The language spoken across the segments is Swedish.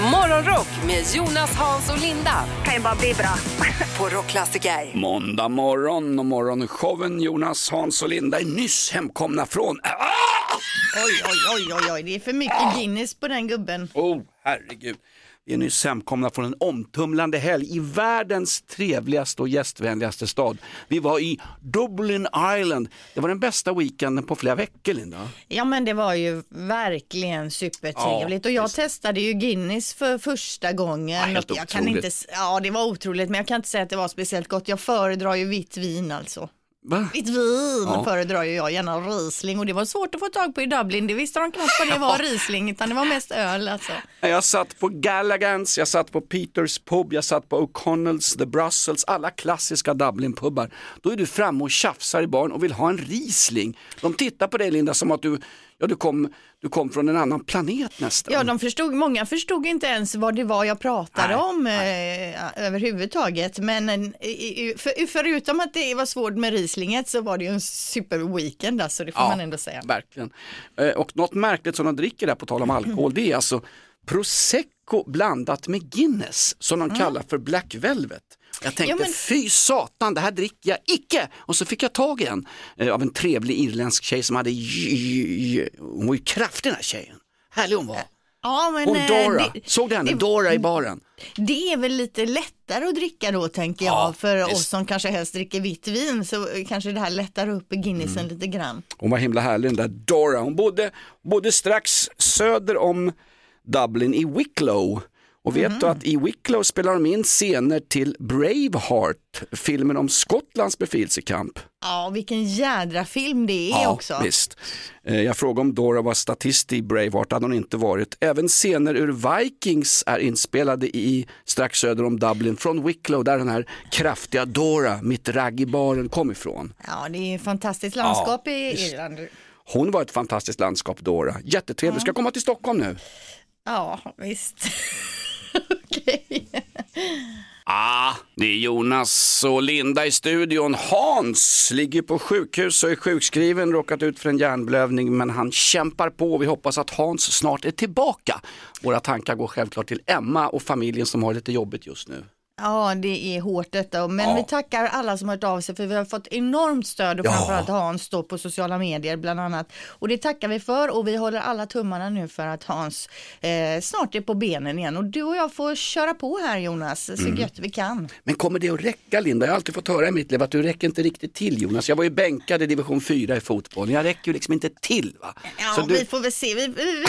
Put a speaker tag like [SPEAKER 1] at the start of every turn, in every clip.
[SPEAKER 1] Morgonrock med Jonas, Hans och Linda
[SPEAKER 2] kan ju bara bli bra.
[SPEAKER 1] på Rockklassiker.
[SPEAKER 3] Måndag morgon och morgonshowen Jonas, Hans och Linda är nyss hemkomna från... Ah!
[SPEAKER 4] Oj, oj, oj, oj, oj, det är för mycket Guinness på den gubben.
[SPEAKER 3] Oh, herregud. Vi är nyss hemkomna från en omtumlande helg i världens trevligaste och gästvänligaste stad. Vi var i Dublin Island. Det var den bästa weekenden på flera veckor, Linda.
[SPEAKER 4] Ja men det var ju verkligen supertrevligt
[SPEAKER 3] Ja,
[SPEAKER 4] och jag
[SPEAKER 3] visst.
[SPEAKER 4] testade ju Guinness för första gången. och jag kan inte, ja det var otroligt men jag kan inte säga att det var speciellt gott. Jag föredrar ju vitt vin alltså.
[SPEAKER 3] Va?
[SPEAKER 4] Vitt vin
[SPEAKER 3] Ja.
[SPEAKER 4] föredrar ju jag, gärna Riesling och det var svårt att få tag på i Dublin. Det visste de knappt vad det var Riesling utan det var mest öl alltså.
[SPEAKER 3] Jag satt på Gallagans, jag satt på Peters pub, jag satt på O'Connells, The Brussels, alla klassiska Dublin-pubbar. Då är du framme och tjafsar i baren och vill ha en Riesling. De tittar på dig Linda som att du, ja, du, kom, du kom från en annan planet nästan.
[SPEAKER 4] Ja, de förstod, många förstod inte ens vad det var jag pratade
[SPEAKER 3] Nej,
[SPEAKER 4] om eh, överhuvudtaget. Men eh, för, förutom att det var svårt med Rieslinget så var det ju en superweekend alltså, det får man ändå säga.
[SPEAKER 3] Verkligen. Eh, Och något märkligt som de dricker där på tal om alkohol det är alltså prosecco blandat med Guinness som de kallar för Black Velvet. Jag tänkte
[SPEAKER 4] Ja, men-
[SPEAKER 3] fy satan det här dricker jag icke och så fick jag tag i en eh, av en trevlig irländsk tjej som hade, hon var ju kraftig den här tjejen. Härlig hon var.
[SPEAKER 4] Ja, men,
[SPEAKER 3] Hon
[SPEAKER 4] eh,
[SPEAKER 3] Dora,
[SPEAKER 4] det,
[SPEAKER 3] såg du henne?
[SPEAKER 4] det-
[SPEAKER 3] Dora i baren.
[SPEAKER 4] det är väl lite lättare att dricka då tänker jag.
[SPEAKER 3] Ja,
[SPEAKER 4] för
[SPEAKER 3] visst.
[SPEAKER 4] oss som kanske helst dricker vitt vin så kanske det här lättar upp Guinnessen
[SPEAKER 3] Mm.
[SPEAKER 4] lite grann.
[SPEAKER 3] Hon var himla härlig den där Dora. Hon bodde, bodde strax söder om Dublin i Wicklow. Och vet du att i Wicklow spelar de in scener till Braveheart, filmen om Skottlands befrielsekamp.
[SPEAKER 4] Ja, vilken jädra film det är också.
[SPEAKER 3] visst. Eh, Jag frågade om Dora var statist i Braveheart, hade hon inte varit. Även scener ur Vikings är inspelade i strax söder om Dublin från Wicklow där den här kraftiga Dora, mitt ragg i baren, kom ifrån.
[SPEAKER 4] Ja, det är ett fantastiskt landskap
[SPEAKER 3] Ja,
[SPEAKER 4] i
[SPEAKER 3] visst.
[SPEAKER 4] Irland.
[SPEAKER 3] Hon var ett fantastiskt landskap Dora, jättetrevlig, ska komma till Stockholm nu.
[SPEAKER 4] Ja, visst. Okej.
[SPEAKER 3] Ah, det är Jonas och Linda i studion. Hans ligger på sjukhus och är sjukskriven, råkat ut för en hjärnblödning men han kämpar på. Vi hoppas att Hans snart är tillbaka. Våra tankar går självklart till Emma och familjen som har lite jobbigt just nu.
[SPEAKER 4] Ja, det är hårt detta. Men
[SPEAKER 3] Ja.
[SPEAKER 4] vi tackar alla som har hört av sig för vi har fått enormt stöd och
[SPEAKER 3] Ja.
[SPEAKER 4] framförallt Hans då på sociala medier bland annat. Och det tackar vi för och vi håller alla tummarna nu för att Hans eh, snart är på benen igen. Och du och jag får köra på här Jonas, så
[SPEAKER 3] Mm.
[SPEAKER 4] gött vi kan.
[SPEAKER 3] Men kommer det att räcka Linda? Jag har alltid fått höra i mitt liv att du räcker inte riktigt till Jonas. Jag var ju bänkad i division 4 i fotboll. Jag räcker ju liksom inte till va?
[SPEAKER 4] Ja,
[SPEAKER 3] Så du-
[SPEAKER 4] vi får väl se. Vi, vi,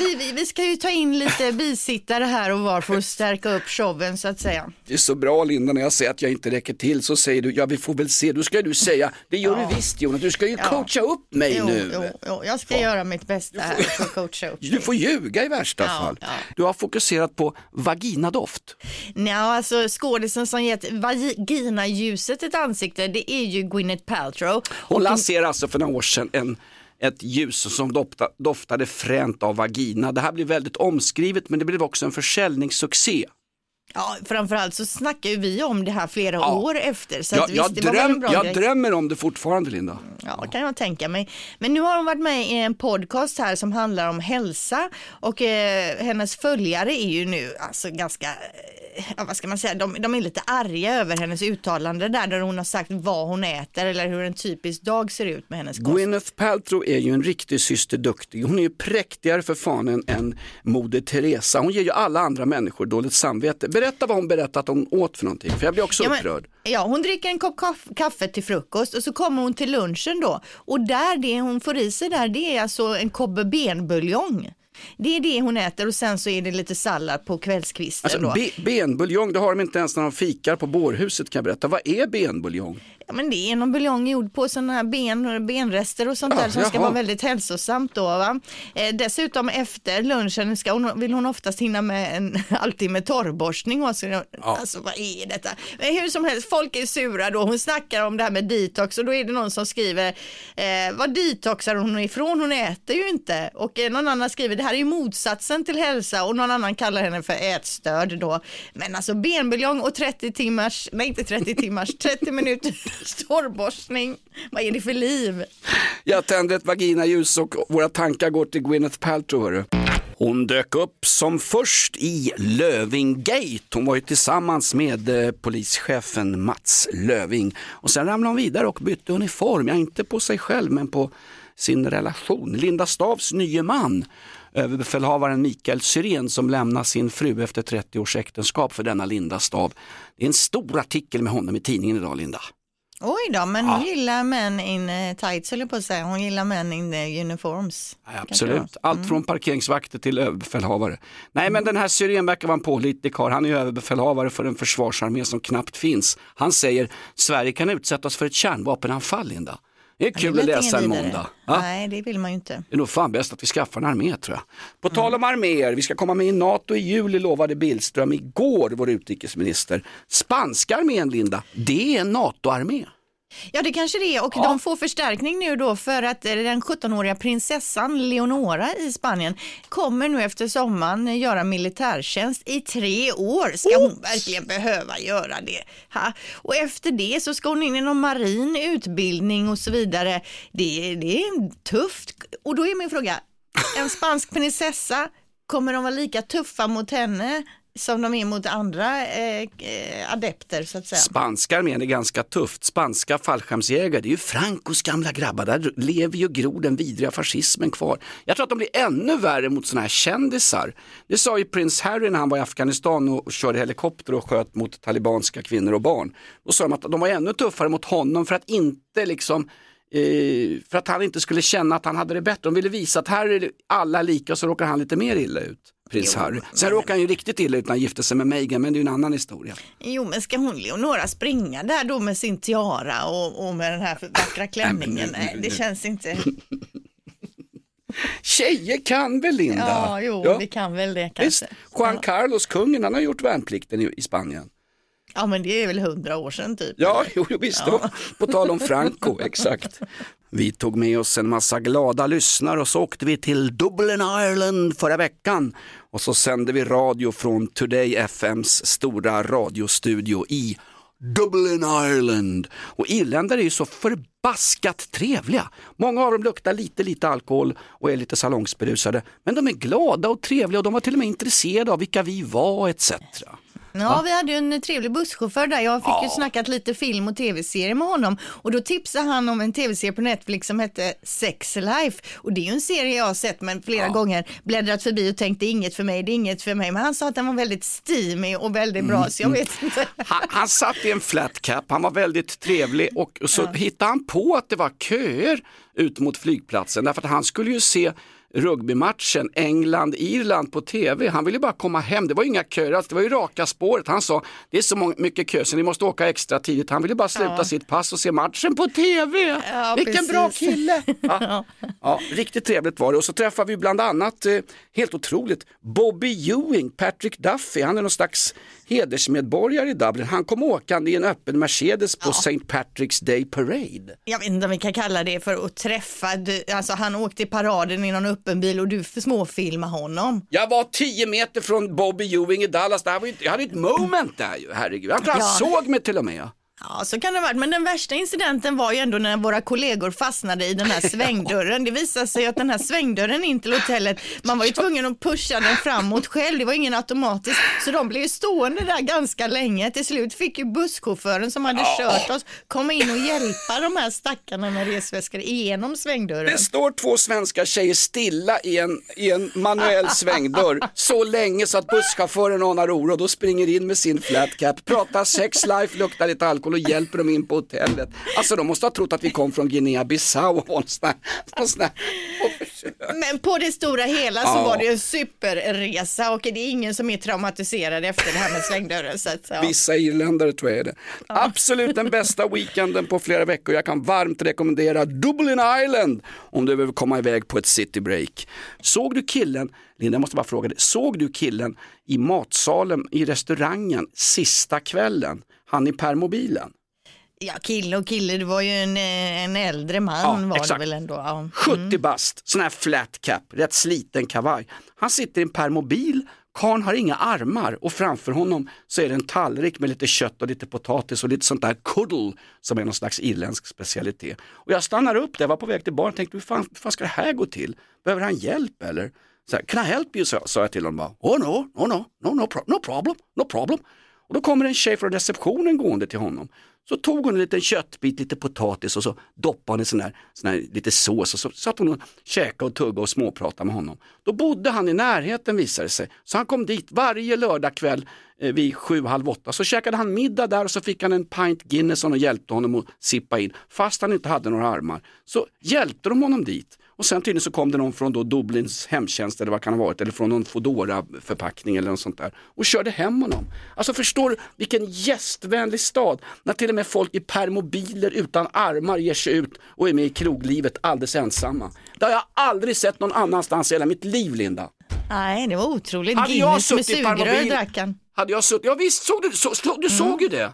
[SPEAKER 4] vi, vi, vi ska ju ta in lite bisittare här och var för att stärka upp showen så att säga.
[SPEAKER 3] Det är så bra Linda när jag säger att jag inte räcker till så säger du ja vi får väl se. Då ska du säga det gör
[SPEAKER 4] Ja.
[SPEAKER 3] du visst Jonas. Du ska ju
[SPEAKER 4] Ja.
[SPEAKER 3] coacha upp mig
[SPEAKER 4] Jo,
[SPEAKER 3] nu.
[SPEAKER 4] jo, jo, jag ska göra mitt bästa här för att coacha upp
[SPEAKER 3] Du får ljuga i värsta
[SPEAKER 4] Ja,
[SPEAKER 3] fall.
[SPEAKER 4] ja.
[SPEAKER 3] Du har fokuserat på vaginadoft.
[SPEAKER 4] Ja, alltså skådisen som gett vaginaljuset ett ansikte, det är ju Gwyneth Paltrow.
[SPEAKER 3] Hon lanserade alltså för några år sedan en, ett ljus som dofta, doftade fränt av vagina. Det här blev väldigt omskrivet men det blev också en försäljningssuccé.
[SPEAKER 4] Ja, framförallt så snackar ju vi om det här flera
[SPEAKER 3] Ja.
[SPEAKER 4] år efter. Så
[SPEAKER 3] Jag, jag,
[SPEAKER 4] visst, det var väl en
[SPEAKER 3] dröm, jag
[SPEAKER 4] grej.
[SPEAKER 3] drömmer om det fortfarande Linda.
[SPEAKER 4] Ja, det kan jag tänka mig. Men nu har hon varit med i en podcast här som handlar om hälsa och eh, hennes följare är ju nu alltså ganska, ja, vad ska man säga, de, de är lite arga över hennes uttalande där, där hon har sagt vad hon äter eller hur en typisk dag ser ut med hennes kost.
[SPEAKER 3] Gwyneth Paltrow är ju en riktig syster duktig. Hon är ju präktigare för fanen än Moder Teresa. Hon ger ju alla andra människor dåligt samvete. Berätta vad hon berättat att hon åt för någonting, för jag blir också
[SPEAKER 4] Ja, men-
[SPEAKER 3] upprörd.
[SPEAKER 4] Ja, hon dricker en kopp kaff- kaffe till frukost och så kommer hon till lunchen då och där det hon får i sig där det är alltså en kobb benbuljong. Det är det hon äter och sen så är det lite sallad på kvällskvisten
[SPEAKER 3] Alltså,
[SPEAKER 4] då.
[SPEAKER 3] be, benbuljong, det har de inte ens när de fikar på bårhuset kan jag berätta. Vad är benbuljong?
[SPEAKER 4] Ja, men det är någon buljong gjord på sådana här ben, benrester och sånt
[SPEAKER 3] Ja,
[SPEAKER 4] där som ska
[SPEAKER 3] jaha.
[SPEAKER 4] vara väldigt hälsosamt då. Va? Eh, dessutom efter lunchen ska hon, vill hon oftast hinna med en halvtimme torrborstning. Och så, Alltså vad är detta? Men hur som helst, folk är sura då. Hon snackar om det här med detox och då är det någon som skriver eh, vad detoxar hon ifrån? Hon äter ju inte. Och eh, någon annan skriver det här är ju motsatsen till hälsa och någon annan kallar henne för ätstörd då. Men alltså benbuljong och 30 timmars, nej inte 30 timmars, 30 minuters torrborstning. Vad är det för liv?
[SPEAKER 3] Jag tänder ett vaginaljus och våra tankar går till Gwyneth Paltrow. Hörru. Hon dök upp som först i Lövingate. Hon var ju tillsammans med eh, polischefen Mats Löving. Och sen ramlade hon vidare och bytte uniform. Ja, inte på sig själv men på sin relation. Linda Stavs nye man, överbefälhavaren Mikael Syrén som lämnar sin fru efter 30 års äktenskap för denna Linda Stav. Det är en stor artikel med honom i tidningen idag, Linda.
[SPEAKER 4] Oj då, men hon gillar män in uh, tights höll jag på att säga. Hon gillar män in uh, uniforms.
[SPEAKER 3] Ja, absolut,
[SPEAKER 4] då.
[SPEAKER 3] allt från parkeringsvakter till överbefälhavare. Nej men den här Syrén verkar vara en pålitlig karl. Han är överbefälhavare för en försvarsarmé som knappt finns. Han säger Sverige kan utsättas för ett kärnvapenanfall Linda. Det är
[SPEAKER 4] Ja,
[SPEAKER 3] kul
[SPEAKER 4] det
[SPEAKER 3] att läsa en måndag. Ja?
[SPEAKER 4] Nej, det vill man ju inte.
[SPEAKER 3] Det är nog fan bäst att vi skaffar en armé tror jag. På tal om arméer, vi ska komma med i NATO i juli lovade Billström igår, vår utrikesminister. Spanska armén Linda, det är en NATO-armé.
[SPEAKER 4] Ja, det kanske det är och de får förstärkning nu då för att eh, den 17-åriga prinsessan Leonora i Spanien kommer nu efter sommaren göra militärtjänst i tre år. Ska hon verkligen behöva göra det? Ha? Och efter det så ska hon in i någon marin utbildning och så vidare. Det, det är tufft. Och då är min fråga, en spansk prinsessa, kommer de vara lika tuffa mot henne som de är mot andra eh, eh adepter så att säga?
[SPEAKER 3] Spanska armén är ganska tufft. Spanska fallskärmsjägare, det är ju Francos gamla grabbar. Där lever ju och gror den vidriga fascismen kvar. Jag tror att de blir ännu värre mot sådana här kändisar. Det sa ju prins Harry när han var i Afghanistan och körde helikopter och sköt mot talibanska kvinnor och barn. Då sa de att de var ännu tuffare mot honom för att inte liksom eh, för att han inte skulle känna att han hade det bättre. De ville visa att här är alla lika och så råkar han lite mer illa ut. Prins Harry. Sen råkar han ju riktigt illa ut när han gifte sig med Meghan men det är ju en annan historia.
[SPEAKER 4] Jo, men ska hon Leonora springa där då med sin tiara och, och med den här vackra klänningen? Nej, det känns inte.
[SPEAKER 3] Tjejer kan väl Linda?
[SPEAKER 4] Ja, jo,
[SPEAKER 3] Ja.
[SPEAKER 4] vi kan väl det
[SPEAKER 3] Visst,
[SPEAKER 4] kanske.
[SPEAKER 3] Juan
[SPEAKER 4] Ja.
[SPEAKER 3] Carlos, kungen, han har gjort värnplikten i, i Spanien.
[SPEAKER 4] ja, men det är väl hundra år sedan typ.
[SPEAKER 3] Ja, jo, jo, visst, var på tal om Franco, exakt. Vi tog med oss en massa glada lyssnare och så åkte vi till Dublin, Ireland förra veckan. Och så sände vi radio från Today FMs stora radiostudio i Dublin, Ireland. Och irländare är ju så förbaskat trevliga. Många av dem luktar lite, lite alkohol och är lite salongsberusade. Men de är glada och trevliga och de var till och med intresserade av vilka vi var etc.
[SPEAKER 4] Ja, vi hade ju en trevlig busschaufför där. Jag fick ju snackat lite film och tv-serie med honom. Och då tipsade han om en tv-serie på Netflix som hette Sex Life. Och det är ju en serie jag har sett men flera gånger bläddrat förbi och tänkt det är inget för mig, det är inget för mig. Men han sa att den var väldigt steamy och väldigt bra så jag vet inte.
[SPEAKER 3] Han, han satt i en flat cap, han var väldigt trevlig och så hittade han på att det var köer ut mot flygplatsen. Därför att han skulle ju se rugbymatchen England-Irland på tv. Han ville bara komma hem, det var ju inga köer det var ju raka spåret. Han sa det är så mycket kö så ni måste åka extra tidigt. Han ville bara sluta sitt pass och se matchen på tv.
[SPEAKER 4] Ja,
[SPEAKER 3] Vilken bra
[SPEAKER 4] precis.
[SPEAKER 3] kille! Ja. Ja, riktigt trevligt var det och så träffade vi bland annat, eh, helt otroligt, Bobby Ewing, Patrick Duffy, han är någon slags hedersmedborgare i Dublin. Han kom åkande i en öppen Mercedes på St. Patrick's Day Parade.
[SPEAKER 4] Jag vet inte om vi kan kalla det för att träffa, alltså han åkte i paraden i någon öppen bil och du småfilmade honom.
[SPEAKER 3] Jag var 10 meter från Bobby Ewing i Dallas, det här var ju, jag hade ett moment där ju, herregud. Jag tror han
[SPEAKER 4] Ja.
[SPEAKER 3] såg mig till och med.
[SPEAKER 4] Ja, så kan det ha varit. Men den värsta incidenten var ju ändå när våra kollegor fastnade i den här svängdörren. Det visade sig att den här svängdörren in till hotellet, man var ju tvungen att pusha den framåt själv. Det var ingen automatisk. Så de blev ju stående där ganska länge. Till slut fick ju busschauffören som hade kört oss komma in och hjälpa de här stackarna med resväskor igenom svängdörren.
[SPEAKER 3] Det står två svenska tjejer stilla i en, i en manuell svängdörr så länge så att busschauffören anar oro då springer in med sin flat cap, pratar sex life, luktar lite alkohol och hjälper dem in på hotellet. Alltså de måste ha trott att vi kom från Guinea-Bissau och sån här, sån här och
[SPEAKER 4] Men på det stora hela så
[SPEAKER 3] Ja.
[SPEAKER 4] var det en superresa och det är ingen som är traumatiserad efter det här med slängdörren. Så att, ja.
[SPEAKER 3] Vissa irländare tror jag är det. Absolut den bästa weekenden på flera veckor. Jag kan varmt rekommendera Dublin Island om du behöver komma iväg på ett citybreak. Såg du killen, Linda jag måste bara fråga dig, såg du killen i matsalen i restaurangen sista kvällen? Han i permobilen.
[SPEAKER 4] Ja, kille och kille, det var ju en, eh, en äldre man
[SPEAKER 3] Ja,
[SPEAKER 4] var
[SPEAKER 3] exakt.
[SPEAKER 4] det väl ändå. Ja.
[SPEAKER 3] 70 bast, sån här flat cap, rätt sliten kavaj. Han sitter i en permobil, karln har inga armar och framför honom så är det en tallrik med lite kött och lite potatis och lite sånt där kuddel som är någon slags irländsk specialitet. Och jag stannar upp där, jag var på väg till baren och tänkte hur fan, hur fan ska det här gå till? Behöver han hjälp eller? Så här, Can I help you? sa jag till honom. Bara, oh no, no, no, no, no, pro- no problem, no problem. Och då kommer en tjej från receptionen gående till honom. Så tog hon en liten köttbit, lite potatis och så doppade hon i sån här, sån här lite sås och så satt hon och käkade och tuggade och småpratade med honom. Då bodde han i närheten visade det sig. Så han kom dit varje lördagkväll eh, vid sju, halv åtta. Så käkade han middag där och så fick han en pint Guinness och hjälpte honom att sippa in. Fast han inte hade några armar. Så hjälpte de honom dit. Och sen tydligen så kom det någon från då Dublins hemtjänst eller vad kan det ha varit, eller från någon Foodora förpackning eller något sånt där och körde hem honom. Alltså förstår du vilken gästvänlig stad när till och med folk i permobiler utan armar ger sig ut och är med i kroglivet alldeles ensamma. Det har jag aldrig sett någon annanstans i hela mitt liv Linda.
[SPEAKER 4] Nej, det var otroligt.
[SPEAKER 3] Hade jag
[SPEAKER 4] Guinness med
[SPEAKER 3] suttit i
[SPEAKER 4] sugrör drack han.
[SPEAKER 3] Hade jag suttit, ja visst såg du, så, du såg ju det.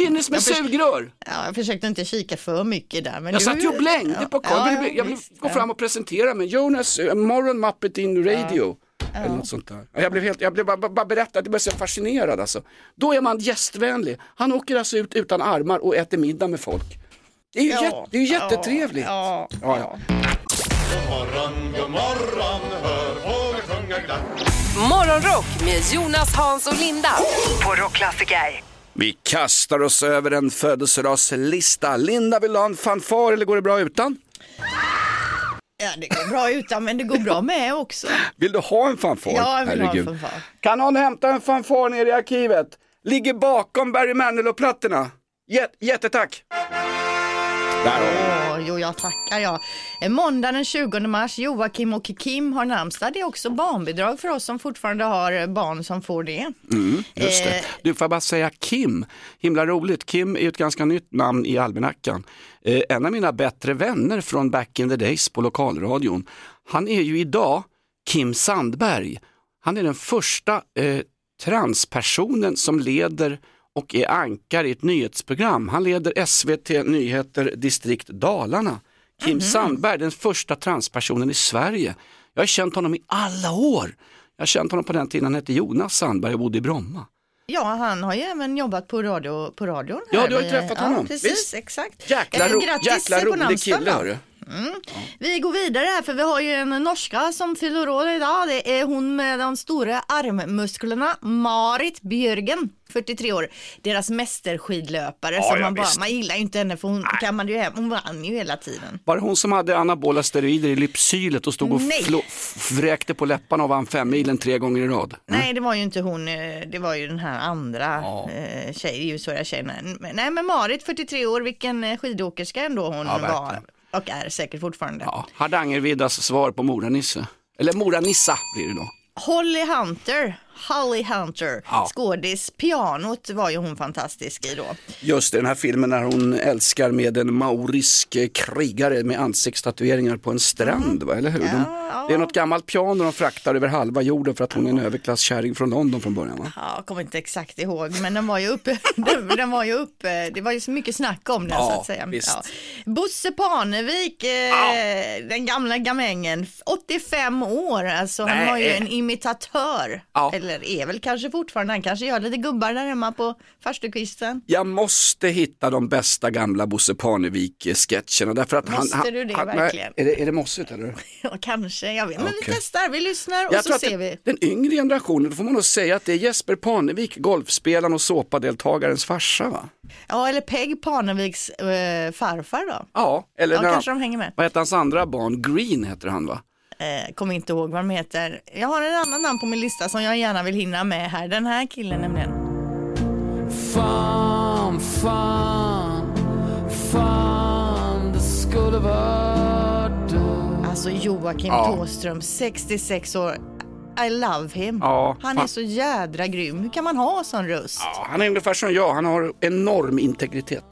[SPEAKER 3] Guinness med
[SPEAKER 4] Jag
[SPEAKER 3] sugrör.
[SPEAKER 4] Ja, jag försökte inte kika för mycket där. Men
[SPEAKER 3] Jag
[SPEAKER 4] du-
[SPEAKER 3] satt ju och blängde på
[SPEAKER 4] Ja,
[SPEAKER 3] Carl.
[SPEAKER 4] ja,
[SPEAKER 3] jag vill, jag vill
[SPEAKER 4] visst,
[SPEAKER 3] gå fram och presentera mig. Jonas, uh, Morgon Muppet in Radio. Eller något sånt där. Ja, Jag blev, helt, jag blev bara, bara berättad, jag blev så fascinerad alltså. Då är man gästvänlig. Han åker alltså ut utan armar och äter middag med folk. Det är ju,
[SPEAKER 4] Ja,
[SPEAKER 3] jätte, det är jättetrevligt.
[SPEAKER 4] Ja,
[SPEAKER 3] Ja, ja.
[SPEAKER 2] morgon, god morgon, hör fåglar sjunga glatt.
[SPEAKER 1] Morgonrock med Jonas, Hans och Linda på Rockklassiker.
[SPEAKER 3] Vi kastar oss över en födelsedagslista. Linda, vill du ha en fanfar eller går det bra utan?
[SPEAKER 4] Ja, det går bra utan men det går bra med också.
[SPEAKER 3] Vill du ha en fanfar?
[SPEAKER 4] Ja, jag vill ha en
[SPEAKER 3] Herregud.
[SPEAKER 4] fanfar.
[SPEAKER 3] Kan någon hämta en fanfar ner i arkivet? Ligger bakom Barry Manilow-plattorna. Jät- jättetack! Där har vi den.
[SPEAKER 4] Åh, jo, jag tackar jag. Eh, Måndag den 20 mars, Joakim och Kim har namnsdag. Det är också barnbidrag för oss som fortfarande har eh, barn som får det.
[SPEAKER 3] Just det.
[SPEAKER 4] Eh,
[SPEAKER 3] Du, får bara säga Kim, himla roligt. Kim är ett ganska nytt namn i almanackan. Eh, en av mina bättre vänner från back in the days på lokalradion, han är ju idag Kim Sandberg. Han är den första eh, transpersonen som leder och är ankar i ett nyhetsprogram. Han leder SVT Nyheter distrikt Dalarna. Kim Sandberg, den första transpersonen i Sverige. Jag har känt honom i alla år. Jag har känt honom på den tiden han hette Jonas Sandberg och bodde i Bromma.
[SPEAKER 4] Ja, han har ju även jobbat på, radio, på radion.
[SPEAKER 3] Ja,
[SPEAKER 4] här
[SPEAKER 3] du har ju träffat honom.
[SPEAKER 4] Precis,
[SPEAKER 3] Visst.
[SPEAKER 4] exakt.
[SPEAKER 3] Jäkla,
[SPEAKER 4] Eh,
[SPEAKER 3] ro,
[SPEAKER 4] grattis
[SPEAKER 3] jäkla rolig kille
[SPEAKER 4] då.
[SPEAKER 3] hörru.
[SPEAKER 4] Vi går vidare här för vi har ju en norska som fyller år idag. Det är hon med de stora armmusklerna, Marit Björgen, 43 år. Deras mästerskidlöpare.
[SPEAKER 3] Ja,
[SPEAKER 4] som
[SPEAKER 3] ja,
[SPEAKER 4] man, bara,
[SPEAKER 3] visst.
[SPEAKER 4] man gillar ju inte henne för hon, kan man ju hem, hon vann ju hela tiden.
[SPEAKER 3] Var det hon som hade anabola steroider i lypsylet och stod och
[SPEAKER 4] Nej.
[SPEAKER 3] flo- f- vräkte på läpparna och vann femmilen tre gånger i rad?
[SPEAKER 4] Nej, det var ju inte hon, eh, det var ju den här andra eh, tjej, ljusåriga tjejen. Men- Nej, men Marit, 43 år, vilken eh, skidåkerska ändå hon
[SPEAKER 3] Ja,
[SPEAKER 4] var. Och är säkert fortfarande.
[SPEAKER 3] Ja, Hardangerviddas svar på Mora-Nisse. Eller Mora-Nissa blir det då.
[SPEAKER 4] Holly Hunter, Holly Hunter,
[SPEAKER 3] Ja.
[SPEAKER 4] skådis. Pianot var ju hon fantastisk i då.
[SPEAKER 3] Just den här filmen när hon älskar med en maorisk eh, krigare med ansiktstatueringar på en strand, va? eller hur? De,
[SPEAKER 4] ja.
[SPEAKER 3] Det är något gammalt piano de fraktar över halva jorden för att hon är en överklasskärring från London från början. Va?
[SPEAKER 4] Ja, jag kommer inte exakt ihåg, men den var ju uppe, den, var ju uppe, det var ju så mycket snack om den
[SPEAKER 3] Ja,
[SPEAKER 4] så att säga. Bosse Parnevik, eh, den gamla gamängen, 85 år, alltså han
[SPEAKER 3] Nej.
[SPEAKER 4] var ju en imitatör,
[SPEAKER 3] Ja.
[SPEAKER 4] Eller är väl kanske fortfarande, han kanske gör lite gubbar där hemma på farstukvisten.
[SPEAKER 3] Jag måste hitta de bästa gamla Bosse Parnevik-sketcherna. Därför att han,
[SPEAKER 4] Måste
[SPEAKER 3] han,
[SPEAKER 4] du det
[SPEAKER 3] han,
[SPEAKER 4] verkligen?
[SPEAKER 3] Är, det, är det mossigt eller?
[SPEAKER 4] Ja, kanske, jag vet, men vi
[SPEAKER 3] Okej.
[SPEAKER 4] testar, vi lyssnar och
[SPEAKER 3] Jag
[SPEAKER 4] så ser vi.
[SPEAKER 3] den yngre generationen, då får man nog säga att det är Jesper Parnevik, golfspelaren och såpadeltagarens farsa va?
[SPEAKER 4] Ja, eller Peg Parneviks eh, farfar då.
[SPEAKER 3] Ja, eller
[SPEAKER 4] Ja,
[SPEAKER 3] när
[SPEAKER 4] kanske de hänger med.
[SPEAKER 3] vad heter hans andra barn? Green heter han va?
[SPEAKER 4] Eh, kommer inte ihåg vad de heter. Jag har en annan namn på min lista som jag gärna vill hinna med här. Den här killen nämligen.
[SPEAKER 5] Farm, fan, fan det skulle vara du.
[SPEAKER 4] Alltså Joakim
[SPEAKER 3] Ja.
[SPEAKER 4] Thåström, 66 år. I love him.
[SPEAKER 3] Ja,
[SPEAKER 4] han
[SPEAKER 3] fan.
[SPEAKER 4] är så jädra grym. Hur kan man ha sån röst?
[SPEAKER 3] Ja, han är ungefär som jag, han har enorm integritet.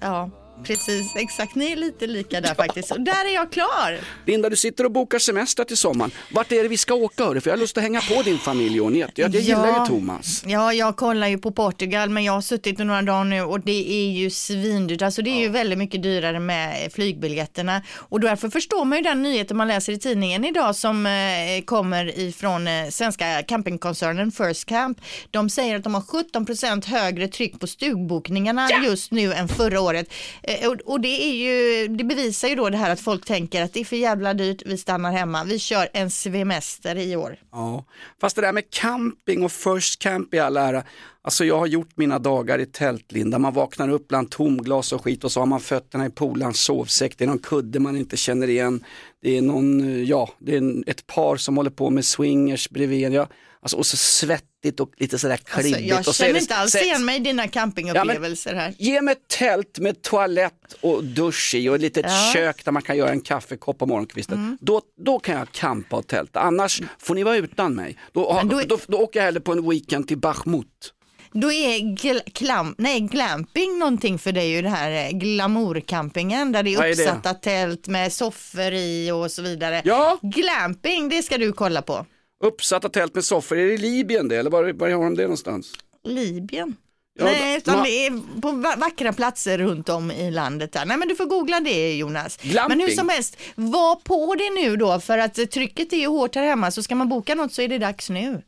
[SPEAKER 4] Ja, precis. Exakt. Ni är lite lika där faktiskt. Och där är jag klar.
[SPEAKER 3] Linda, du sitter och bokar semester till sommaren. Vart är det vi ska åka hörru? För jag har lust att hänga på din familj och Jeanette. Jag, jag gillar ju Thomas.
[SPEAKER 4] Ja, jag kollar ju på Portugal, men jag har suttit några dagar nu och det är ju svindyrt. Alltså det är ju väldigt mycket dyrare med flygbiljetterna. Och därför förstår man ju den nyheten man läser i tidningen idag som eh, kommer ifrån eh, svenska campingkoncernen First Camp. De säger att de har 17% högre tryck på stugbokningarna just nu än förra året. Eh, och, och det är ju, det bevisar ju då det här att folk tänker att det är för jävla dyrt, vi stannar hemma. Vi kör en semester i år.
[SPEAKER 3] Ja, fast det där med camping och first camp i all ära. Alltså jag har gjort mina dagar i tältlinda, man vaknar upp bland tomglas och skit och så har man fötterna i polarns sovsäck, det är någon kudde man inte känner igen. Det är någon, eh, ja, det är ett par som håller på med swingers bredvid. Ja, alltså, och så svettigt och lite sådär klibbigt.
[SPEAKER 4] Alltså, jag
[SPEAKER 3] och
[SPEAKER 4] känner inte alls igen mig i dina campingupplevelser här.
[SPEAKER 3] Ge mig ett tält med toalett och dusch i och ett litet
[SPEAKER 4] Ja. Mm.
[SPEAKER 3] kök där man kan göra en kaffekopp på morgonkvisten. Då, då kan jag campa och tälta, annars får ni vara utan mig. Då,
[SPEAKER 4] då
[SPEAKER 3] då, då åker jag hellre på en weekend till Bachmut.
[SPEAKER 4] Då är gl- klam, nej, glamping någonting för dig, ju det här eh, glamourcampingen där det
[SPEAKER 3] Vad
[SPEAKER 4] är
[SPEAKER 3] är det?
[SPEAKER 4] uppsatta tält med soffor i och så vidare.
[SPEAKER 3] Ja.
[SPEAKER 4] Glamping, det ska du kolla på.
[SPEAKER 3] Uppsatta tält med soffor, är det i Libyen det eller var, var har de det någonstans?
[SPEAKER 4] Libyen.
[SPEAKER 3] Ja,
[SPEAKER 4] Nej, utan
[SPEAKER 3] ma-
[SPEAKER 4] det är på va- vackra platser runt om i landet. Där. Nej, men du får googla det Jonas.
[SPEAKER 3] Glamping.
[SPEAKER 4] Men hur som helst, var på det nu då, för att eh, trycket är ju hårt här hemma, så ska man boka något så är det dags nu.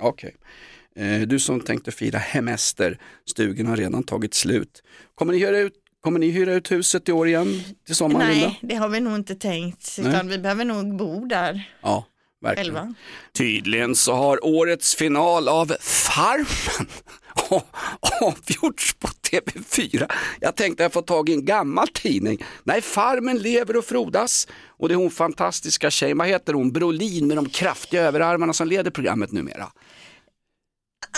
[SPEAKER 3] Okej. Eh, Du som tänkte fira hemester, stugan har redan tagit slut. Kommer ni ut, kommer ni hyra ut huset i år igen till sommaren Linda?
[SPEAKER 4] Nej, det har vi nog inte tänkt, utan vi behöver nog bo där
[SPEAKER 3] Ja, verkligen.
[SPEAKER 4] själva.
[SPEAKER 3] Tydligen så har årets final av Farmen avgjorts på TV4. Jag tänkte jag får tag i en gammal tidning. Nej, Farmen lever och frodas. Och det är hon fantastiska tjejen, vad heter hon, Brolin med de kraftiga överarmarna som leder programmet numera.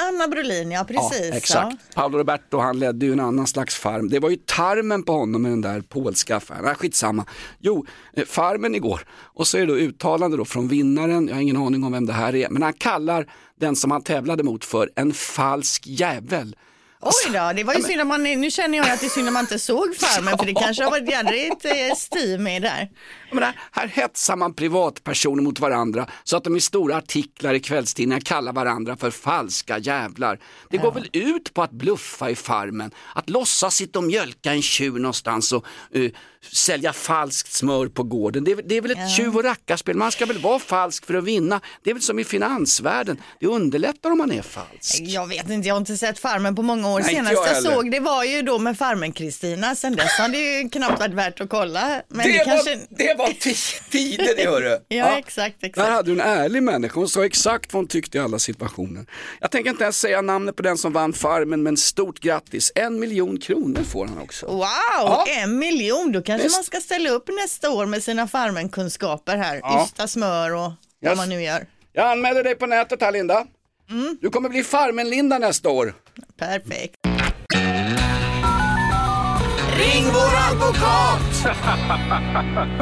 [SPEAKER 4] Anna Brolin, ja precis.
[SPEAKER 3] Ja, exakt. Paolo Roberto han ledde ju en annan slags farm. Det var ju tarmen på honom med den där polska affären. Nej, skitsamma. Jo, eh, farmen igår. Och så är det då uttalande då från vinnaren, jag har ingen aning om vem det här är, men han kallar den som han tävlade mot för en falsk jävel.
[SPEAKER 4] Oj då, det var ju synd att man, nu känner jag att det är synd att man inte såg Farmen för det kanske har varit jädrigt eh, steam med där.
[SPEAKER 3] Jag menar, här hetsar man privatpersoner mot varandra så att de i stora artiklar i kvällstidningar kallar varandra för falska jävlar. Det går väl ut på att bluffa i farmen, att låtsas sitta och mjölka en tjur någonstans och eh, sälja falskt smör på gården. Det är, väl- det är väl ett tjuv och rackarspel, man ska väl vara falsk för att vinna. Det är väl som i finansvärlden, det underlättar om man är falsk.
[SPEAKER 4] Jag vet inte, jag har inte sett Farmen på många år.
[SPEAKER 3] Nej, inte
[SPEAKER 4] Senast
[SPEAKER 3] jag
[SPEAKER 4] jag, såg det var ju då med Farmen-Kristina. Sen dess har det ju knappt varit värt att kolla. Men det,
[SPEAKER 3] det,
[SPEAKER 4] kanske...
[SPEAKER 3] var, det var ti- tider det hörru.
[SPEAKER 4] Ja, exakt, exakt.
[SPEAKER 3] Där hade du en ärlig människa, hon sa exakt vad hon tyckte i alla situationer. Jag tänker inte ens säga namnet på den som vann Farmen, men stort grattis. En miljon kronor får han också.
[SPEAKER 4] Wow,
[SPEAKER 3] Ja.
[SPEAKER 4] en miljon. Då kanske
[SPEAKER 3] Visst.
[SPEAKER 4] man ska ställa upp nästa år med sina Farmen-kunskaper här.
[SPEAKER 3] Ja.
[SPEAKER 4] Ysta smör och
[SPEAKER 3] Yes.
[SPEAKER 4] vad man nu gör.
[SPEAKER 3] Jag anmäler dig på nätet här Linda.
[SPEAKER 4] Mm.
[SPEAKER 3] Du kommer bli Farmen-Linda nästa år.
[SPEAKER 4] Perfekt.
[SPEAKER 3] Ring vår advokat!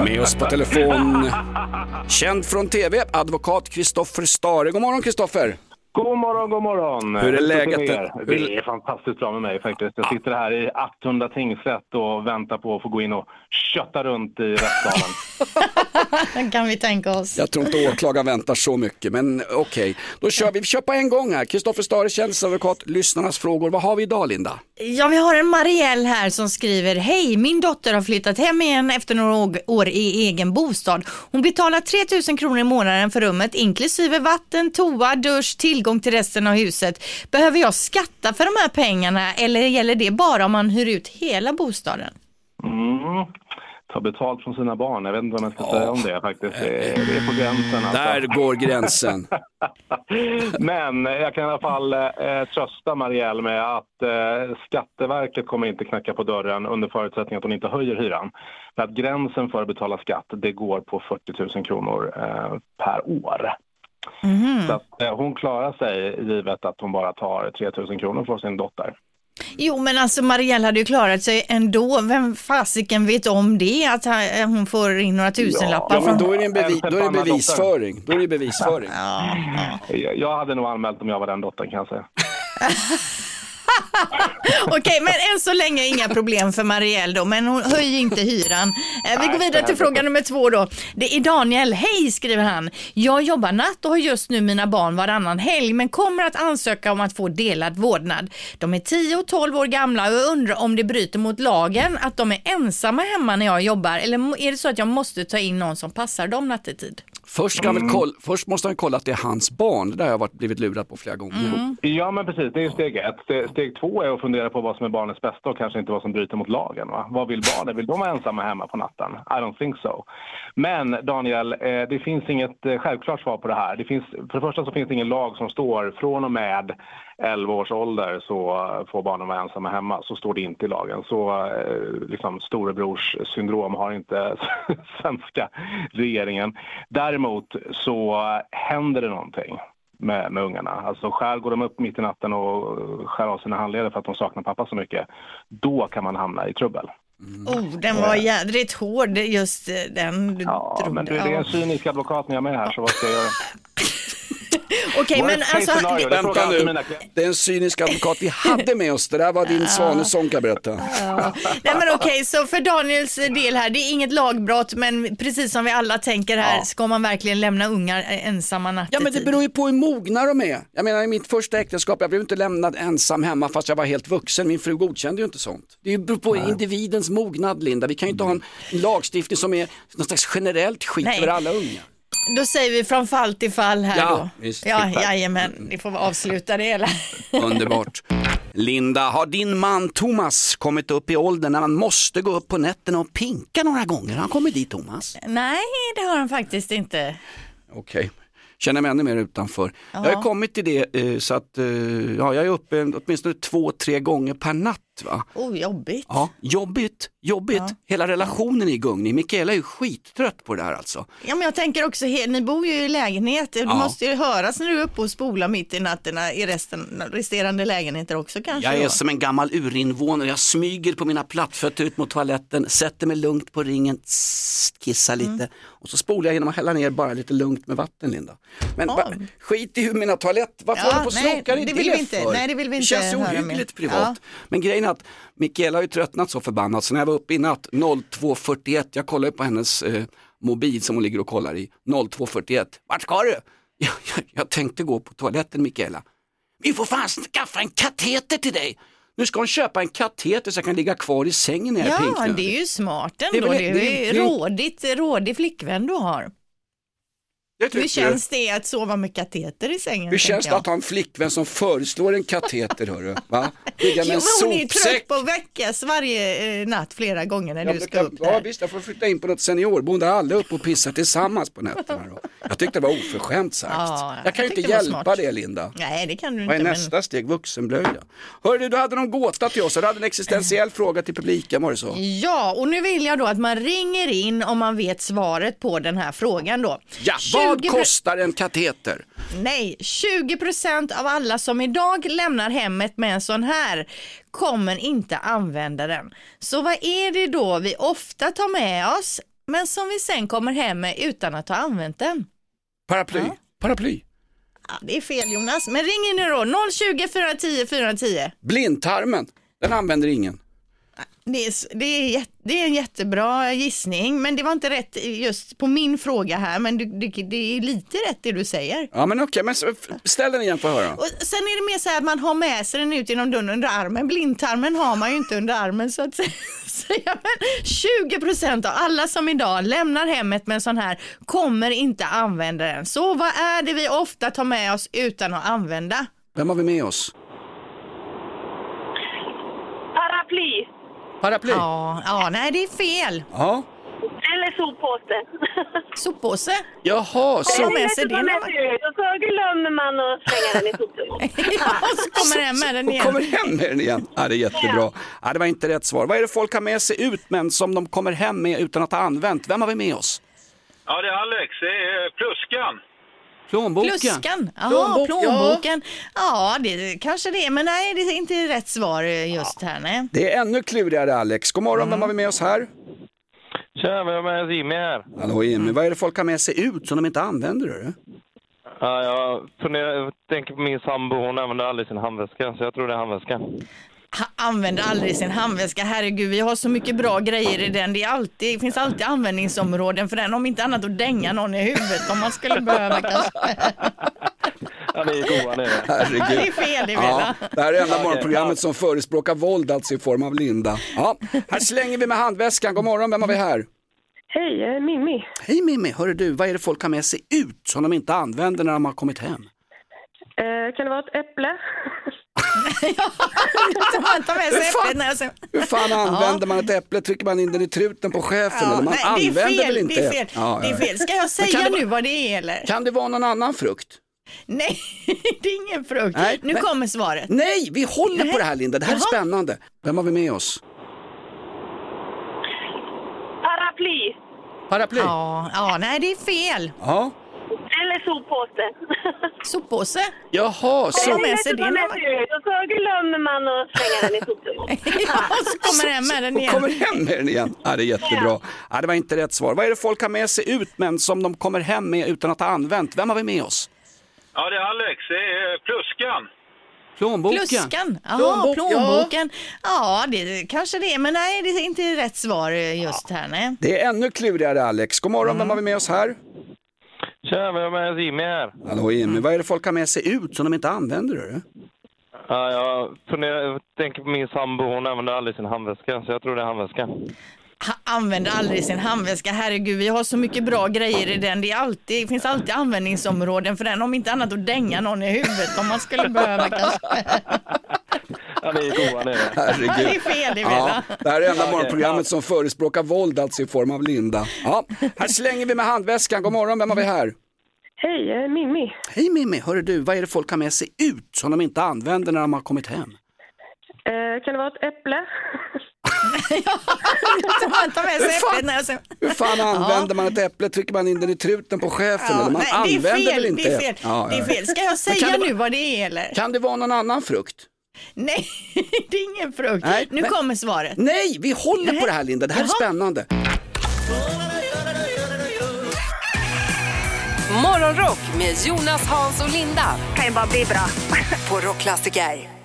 [SPEAKER 3] Med oss på telefon, känd från tv, advokat Kristoffer Stare. God morgon Kristoffer!
[SPEAKER 6] God morgon, god morgon.
[SPEAKER 3] Hur är läget?
[SPEAKER 6] Det är fantastiskt bra med mig faktiskt. Jag sitter här i Attunda tingsrätt och väntar på att få gå in och kötta runt i rättssalen.
[SPEAKER 4] Den kan vi tänka oss.
[SPEAKER 3] Jag tror inte åklagaren väntar så mycket, men okej. Då kör vi. Vi kör på en gång här. Kristoffer Stare, tjänsteadvokat, lyssnarnas frågor. Vad har vi idag Linda?
[SPEAKER 4] Ja, vi har en Marielle här som skriver Hej, min dotter har flyttat hem igen efter några år i egen bostad. Hon betalar 3000 kronor i månaden för rummet inklusive vatten, toa, dusch, tillgång till resten av huset. Behöver jag skatta för de här pengarna eller gäller det bara om man hyr ut hela bostaden?
[SPEAKER 6] Mm. Ta betalt från sina barn. Jag vet inte vad man ska säga om det faktiskt. Det är, det är på gränsen. Alltså.
[SPEAKER 3] Där går gränsen.
[SPEAKER 6] Men jag kan i alla fall eh, trösta Marielle med att eh, Skatteverket kommer inte knacka på dörren under förutsättning att hon inte höjer hyran. För att gränsen för att betala skatt, det går på 40 000 kronor eh, per år. Så att, eh, hon klarar sig givet att hon bara tar 3 000 kronor från sin dotter.
[SPEAKER 4] Jo men alltså Marielle hade ju klarat sig ändå. Vem fasiken vet om det? Att ha- hon får in några tusenlappar
[SPEAKER 3] Ja, men
[SPEAKER 4] från...
[SPEAKER 3] då är det en bevi- då är det bevisföring. Då är det bevisföring.
[SPEAKER 6] Jag jag hade nog anmält om jag var den dottern kan jag säga.
[SPEAKER 4] Okej, men än så länge inga problem för Marielle då, men hon höjer inte hyran. Eh, vi går vidare till fråga nummer två då. Det är Daniel. Hej, skriver han. Jag jobbar natt och har just nu mina barn varannan helg, men kommer att ansöka om att få delad vårdnad. De är 10 och 12 år gamla och jag undrar om det bryter mot lagen att de är ensamma hemma när jag jobbar, eller är det så att jag måste ta in någon som passar dem nattetid?
[SPEAKER 3] Först, ska han väl kolla, först måste han kolla att det är hans barn. Det där har jag varit, blivit lurad på flera gånger.
[SPEAKER 6] Ja, men precis. Det är ju steg ett. Ste- Steg två är att fundera på vad som är barnets bästa och kanske inte vad som bryter mot lagen. Va? Vad vill barnen? Vill de vara ensamma hemma på natten? I don't think so. Men Daniel, eh, det finns inget eh, självklart svar på det här. Det finns, för det första så finns det ingen lag som står från och med 11 års ålder så får barnen vara ensamma hemma. Så står det inte i lagen. Så eh, liksom, storebrors syndrom har inte svenska regeringen. Däremot så händer det någonting med, med ungarna. Alltså skär går de upp mitt i natten och skär av sina handleder för att de saknar pappa så mycket, då kan man hamna i trubbel.
[SPEAKER 4] Oh, den var jädrigt hård, just eh, den du
[SPEAKER 6] Ja,
[SPEAKER 4] drog.
[SPEAKER 6] men du, det är en cynisk advokat jag är med här, så vad ska jag göra?
[SPEAKER 4] Okej, men alltså...
[SPEAKER 6] det
[SPEAKER 3] Vänta nu, det är en cynisk advokat vi hade med oss. Det där var din svanesång kan berätta.
[SPEAKER 4] Nej men okej, så för Daniels del här, det är inget lagbrott men precis som vi alla tänker här, ska man verkligen lämna ungar ensamma nattetid?
[SPEAKER 3] Ja men det beror ju på hur mogna de är. Jag menar i mitt första äktenskap, jag blev inte lämnad ensam hemma fast jag var helt vuxen. Min fru godkände ju inte sånt. Det beror på individens mognad Linda. Vi kan ju inte ha en lagstiftning som är någon slags generellt skit
[SPEAKER 4] Nej.
[SPEAKER 3] över alla unga.
[SPEAKER 4] Då säger vi från fall till fall här
[SPEAKER 3] Ja,
[SPEAKER 4] då.
[SPEAKER 3] visst.
[SPEAKER 4] Ja, jajamän, ni får avsluta det hela.
[SPEAKER 3] Underbart. Linda, har din man Thomas kommit upp i åldern när man måste gå upp på nätterna och pinka några gånger? Har han kommit dit Thomas?
[SPEAKER 4] Nej, det har han faktiskt inte.
[SPEAKER 3] Okej, känner mig ännu mer utanför. Jag har kommit till det eh, så att eh, ja, jag är uppe åtminstone två, tre gånger per natt. Va?
[SPEAKER 4] Oh, jobbigt.
[SPEAKER 3] Ja, jobbigt, jobbigt. Hela relationen är i gungning. Mikaela är ju skittrött på det här alltså.
[SPEAKER 4] Ja, men jag tänker också, ni bor ju i lägenhet, det
[SPEAKER 3] Ja.
[SPEAKER 4] måste ju höras när du är uppe och spolar mitt i natterna i resten, resterande lägenheter också kanske.
[SPEAKER 3] Jag är
[SPEAKER 4] då?
[SPEAKER 3] som en gammal urinvånare, jag smyger på mina plattfötter ut mot toaletten, sätter mig lugnt på ringen, tss, kissar lite
[SPEAKER 4] Mm.
[SPEAKER 3] och så spolar jag genom att hälla ner bara lite lugnt med vatten Linda. Men
[SPEAKER 4] Ja.
[SPEAKER 3] ba, skit i hur mina toalett, varför
[SPEAKER 4] Ja,
[SPEAKER 3] håller du på och
[SPEAKER 4] nej,
[SPEAKER 3] slokar i
[SPEAKER 4] det
[SPEAKER 3] det,
[SPEAKER 4] vill vi inte-
[SPEAKER 3] för?
[SPEAKER 4] nej, det vill vi
[SPEAKER 3] det
[SPEAKER 4] inte
[SPEAKER 3] känns ju ohyggligt privat.
[SPEAKER 4] Ja.
[SPEAKER 3] Men grejen är att Mikaela har ju tröttnat så förbannat så när jag var uppe i natt 02.41, jag kollade på hennes eh, mobil som hon ligger och kollar i, 02.41, vart ska du? Jag, jag, jag tänkte gå på toaletten Mikaela. Vi får fan skaffa en kateter till dig. Nu ska hon köpa en kateter så jag kan ligga kvar i sängen när jag är
[SPEAKER 4] Ja,
[SPEAKER 3] pinknödig.
[SPEAKER 4] det är ju smart ändå.
[SPEAKER 3] väl-
[SPEAKER 4] Det är,
[SPEAKER 3] det är- det är-
[SPEAKER 4] rådigt, rådig flickvän du har.
[SPEAKER 3] Det
[SPEAKER 4] Hur
[SPEAKER 3] du.
[SPEAKER 4] känns det att sova med kateter i sängen?
[SPEAKER 3] Hur känns det att ha en flickvän som föreslår en kateter hörru? Va? Ligga med
[SPEAKER 4] Jo,
[SPEAKER 3] en
[SPEAKER 4] men hon är
[SPEAKER 3] sopsäck.
[SPEAKER 4] trött på att väckas varje eh, natt flera gånger när
[SPEAKER 3] Ja,
[SPEAKER 4] du
[SPEAKER 3] men
[SPEAKER 4] ska
[SPEAKER 3] kan-
[SPEAKER 4] upp
[SPEAKER 3] ja
[SPEAKER 4] där.
[SPEAKER 3] visst, jag får flytta in på något seniorboende alla är uppe och pissar tillsammans på nätterna. Då. Jag tyckte det var oförskämt sagt.
[SPEAKER 4] Ja,
[SPEAKER 3] jag kan ju inte hjälpa
[SPEAKER 4] smart.
[SPEAKER 3] det Linda.
[SPEAKER 4] Nej, det kan du
[SPEAKER 3] Vad är
[SPEAKER 4] inte.
[SPEAKER 3] nästa steg? Vuxenblöja. Hörru, du hade någon gåta till oss och du hade en existentiell fråga till publiken, var det så?
[SPEAKER 4] Men... Ja, och nu vill jag då att man ringer in om man vet svaret på den här frågan då.
[SPEAKER 3] Ja, vad
[SPEAKER 4] 20
[SPEAKER 3] kostar en kateter?
[SPEAKER 4] Nej, 20% av alla som idag lämnar hemmet med en sån här kommer inte använda den. Så vad är det då vi ofta tar med oss men som vi sen kommer hem med utan att ha använt den?
[SPEAKER 3] Paraply. Paraply.
[SPEAKER 4] Ja, det är fel Jonas, men ring in nu då 020 410 410.
[SPEAKER 3] Blindtarmen, den använder ingen.
[SPEAKER 4] Det är, det, är, det är en jättebra gissning, men det var inte rätt just på min fråga här, men du, du, det är lite rätt det du säger.
[SPEAKER 3] Ja men okej, men ställ den igen för att höra.
[SPEAKER 4] Och sen är det mer så här att man har med sig den ut genom dörren under armen. Blindtarmen har man ju inte under armen så att säga. Men 20 procent av alla som idag lämnar hemmet med en sån här kommer inte använda den. Så vad är det vi ofta tar med oss utan att använda?
[SPEAKER 3] Vem har vi med oss?
[SPEAKER 7] Paraply
[SPEAKER 3] Paraply?
[SPEAKER 4] Ja, ja nej det är fel.
[SPEAKER 3] Ja.
[SPEAKER 7] eller soppåse.
[SPEAKER 4] Soppåse?
[SPEAKER 3] Jaha, så...
[SPEAKER 4] Med sig det
[SPEAKER 7] man... ut och så glömmer man att slänga den i soptunnan.
[SPEAKER 4] Ja, och så kommer hem med den
[SPEAKER 3] Och
[SPEAKER 4] igen.
[SPEAKER 3] kommer hem med den igen. Ja, det är jättebra. Ja, det var inte rätt svar. Vad är det folk har med sig ut men som de kommer hem med utan att ha använt? Vem har vi med oss?
[SPEAKER 2] Ja, det är Alex. Det är pluskan.
[SPEAKER 3] Plånboken.
[SPEAKER 4] Pluskan. Ja,
[SPEAKER 3] Plånbok,
[SPEAKER 4] plånboken. Ja, det kanske det är, men nej, det är inte rätt svar just här. Nej.
[SPEAKER 3] Det är ännu klurigare Alex. God morgon,
[SPEAKER 4] Mm.
[SPEAKER 3] vem har vi med oss här?
[SPEAKER 8] Tja, vi har med oss Jimmy här.
[SPEAKER 3] Hallå Jimmy, vad är det folk har med sig ut som de inte använder? Du?
[SPEAKER 8] Ja, jag funderar, jag tänker på min sambo, hon använder aldrig sin handväska, så jag tror det är handväska.
[SPEAKER 4] Använder aldrig sin handväska. Herregud, vi har så mycket bra grejer i den. Det, är alltid, det finns alltid användningsområden för den. Om inte annat att dänga någon i huvudet om man skulle behöva kanske.
[SPEAKER 8] Ja, ni är goa är.
[SPEAKER 3] Herregud.
[SPEAKER 4] Det är fel, det är
[SPEAKER 3] Ja, det här är enda morgonprogrammet som förespråkar våld, alltså i form av Linda. Ja, här slänger vi med handväskan. God morgon, vem har vi här?
[SPEAKER 7] Hej, jag är Mimmi.
[SPEAKER 3] Hej Mimmi, hörru du, vad är det folk har med sig ut som de inte använder när de har kommit hem?
[SPEAKER 7] Eh, kan det vara ett äpple?
[SPEAKER 4] Man tar med sig
[SPEAKER 3] Hur fan-
[SPEAKER 4] när jag sen...
[SPEAKER 3] Hur fan använder man ett äpple? Trycker man in den i truten på chefen?
[SPEAKER 4] Ja,
[SPEAKER 3] eller man
[SPEAKER 4] nej, det är
[SPEAKER 3] använder
[SPEAKER 4] fel,
[SPEAKER 3] väl inte
[SPEAKER 4] det är fel.
[SPEAKER 3] Ja,
[SPEAKER 4] Det är
[SPEAKER 3] ja.
[SPEAKER 4] fel. Ska jag säga
[SPEAKER 3] kan det
[SPEAKER 4] nu
[SPEAKER 3] vara-
[SPEAKER 4] vad det är eller?
[SPEAKER 3] Kan det vara någon annan frukt?
[SPEAKER 4] Nej, det är ingen frukt.
[SPEAKER 3] Nej,
[SPEAKER 4] nu
[SPEAKER 3] men-
[SPEAKER 4] kommer svaret.
[SPEAKER 3] Nej, vi håller
[SPEAKER 4] Nej.
[SPEAKER 3] på det här Linda, det här är
[SPEAKER 4] Jaha.
[SPEAKER 3] spännande. Vem har vi med oss?
[SPEAKER 7] Paraply.
[SPEAKER 3] Paraply?
[SPEAKER 4] Ja, ja, nej det är fel.
[SPEAKER 3] Ja.
[SPEAKER 7] Soppåse.
[SPEAKER 4] Soppåse.
[SPEAKER 3] Jaha,
[SPEAKER 4] Så
[SPEAKER 3] så...
[SPEAKER 4] med sig det
[SPEAKER 7] ta
[SPEAKER 4] när
[SPEAKER 7] med
[SPEAKER 4] man-
[SPEAKER 7] sig ut och så glömmer man att slänga den i soptunnan.
[SPEAKER 4] Ja, och så kommer den med den
[SPEAKER 3] Och
[SPEAKER 4] igen.
[SPEAKER 3] kommer hem med den igen. Ja, det är jättebra. Ja, det var inte rätt svar. Vad är det folk har med sig ut men som de kommer hem med utan att ha använt? Vem har vi med oss?
[SPEAKER 2] Ja, det är Alex. Det är pluskan.
[SPEAKER 3] Plånboken.
[SPEAKER 4] Pluskan. Jaha,
[SPEAKER 3] Plånbok,
[SPEAKER 4] plånboken. Ja, det kanske det är, men nej, det är inte rätt svar just här. Nej.
[SPEAKER 3] Det är ännu klurigare Alex. God morgon,
[SPEAKER 4] Mm.
[SPEAKER 3] vem har vi med oss här?
[SPEAKER 8] Tja, vi har med oss Jimmy här.
[SPEAKER 3] Hallå Jimmy, vad är det folk har med sig ut som de inte använder? Du?
[SPEAKER 8] Ja, jag funderar, jag tänker på min sambo, hon använder aldrig sin handväska, så jag tror det är handväska.
[SPEAKER 4] Han använder aldrig sin handväska. Herregud, vi har så mycket bra grejer i den. Det, är alltid, det finns alltid användningsområden för den. Om inte annat att dänga någon i huvudet om man skulle behöva kanske.
[SPEAKER 8] Ja, ni är goa ni är.
[SPEAKER 3] Herregud.
[SPEAKER 4] Det är fel, det
[SPEAKER 3] Ja, det här är enda morgonprogrammet
[SPEAKER 8] ja.
[SPEAKER 3] som förespråkar våld, alltså i form av Linda. Ja, här slänger vi med handväskan. God morgon, vem har vi här?
[SPEAKER 7] Hej, jag är Mimmi.
[SPEAKER 3] Hej Mimmi, hörru du, vad är det folk har med sig ut som de inte använder när de har kommit hem?
[SPEAKER 7] Eh, kan det vara ett äpple?
[SPEAKER 4] Så man tar med sig
[SPEAKER 3] Hur fan-
[SPEAKER 4] äpplet när jag sen...
[SPEAKER 3] Hur fan använder man ett äpple? Trycker man in den i truten på chefen?
[SPEAKER 4] Ja,
[SPEAKER 3] eller man
[SPEAKER 4] nej, det är
[SPEAKER 3] använder
[SPEAKER 4] fel,
[SPEAKER 3] väl inte
[SPEAKER 4] det är fel.
[SPEAKER 3] Ja,
[SPEAKER 4] Det är
[SPEAKER 3] ja.
[SPEAKER 4] fel. Ska jag säga
[SPEAKER 3] det
[SPEAKER 4] nu vad det är eller?
[SPEAKER 3] Kan det vara någon annan frukt?
[SPEAKER 4] Nej, det är ingen frukt.
[SPEAKER 3] Nej,
[SPEAKER 4] nu
[SPEAKER 3] men-
[SPEAKER 4] kommer svaret.
[SPEAKER 3] Nej, vi håller
[SPEAKER 4] Nej.
[SPEAKER 3] på det här Linda, det här är
[SPEAKER 4] Jaha.
[SPEAKER 3] spännande.
[SPEAKER 1] Morgonrock med Jonas, Hans och Linda
[SPEAKER 7] Kan ju bara bli bra.
[SPEAKER 1] på Rockklassiker.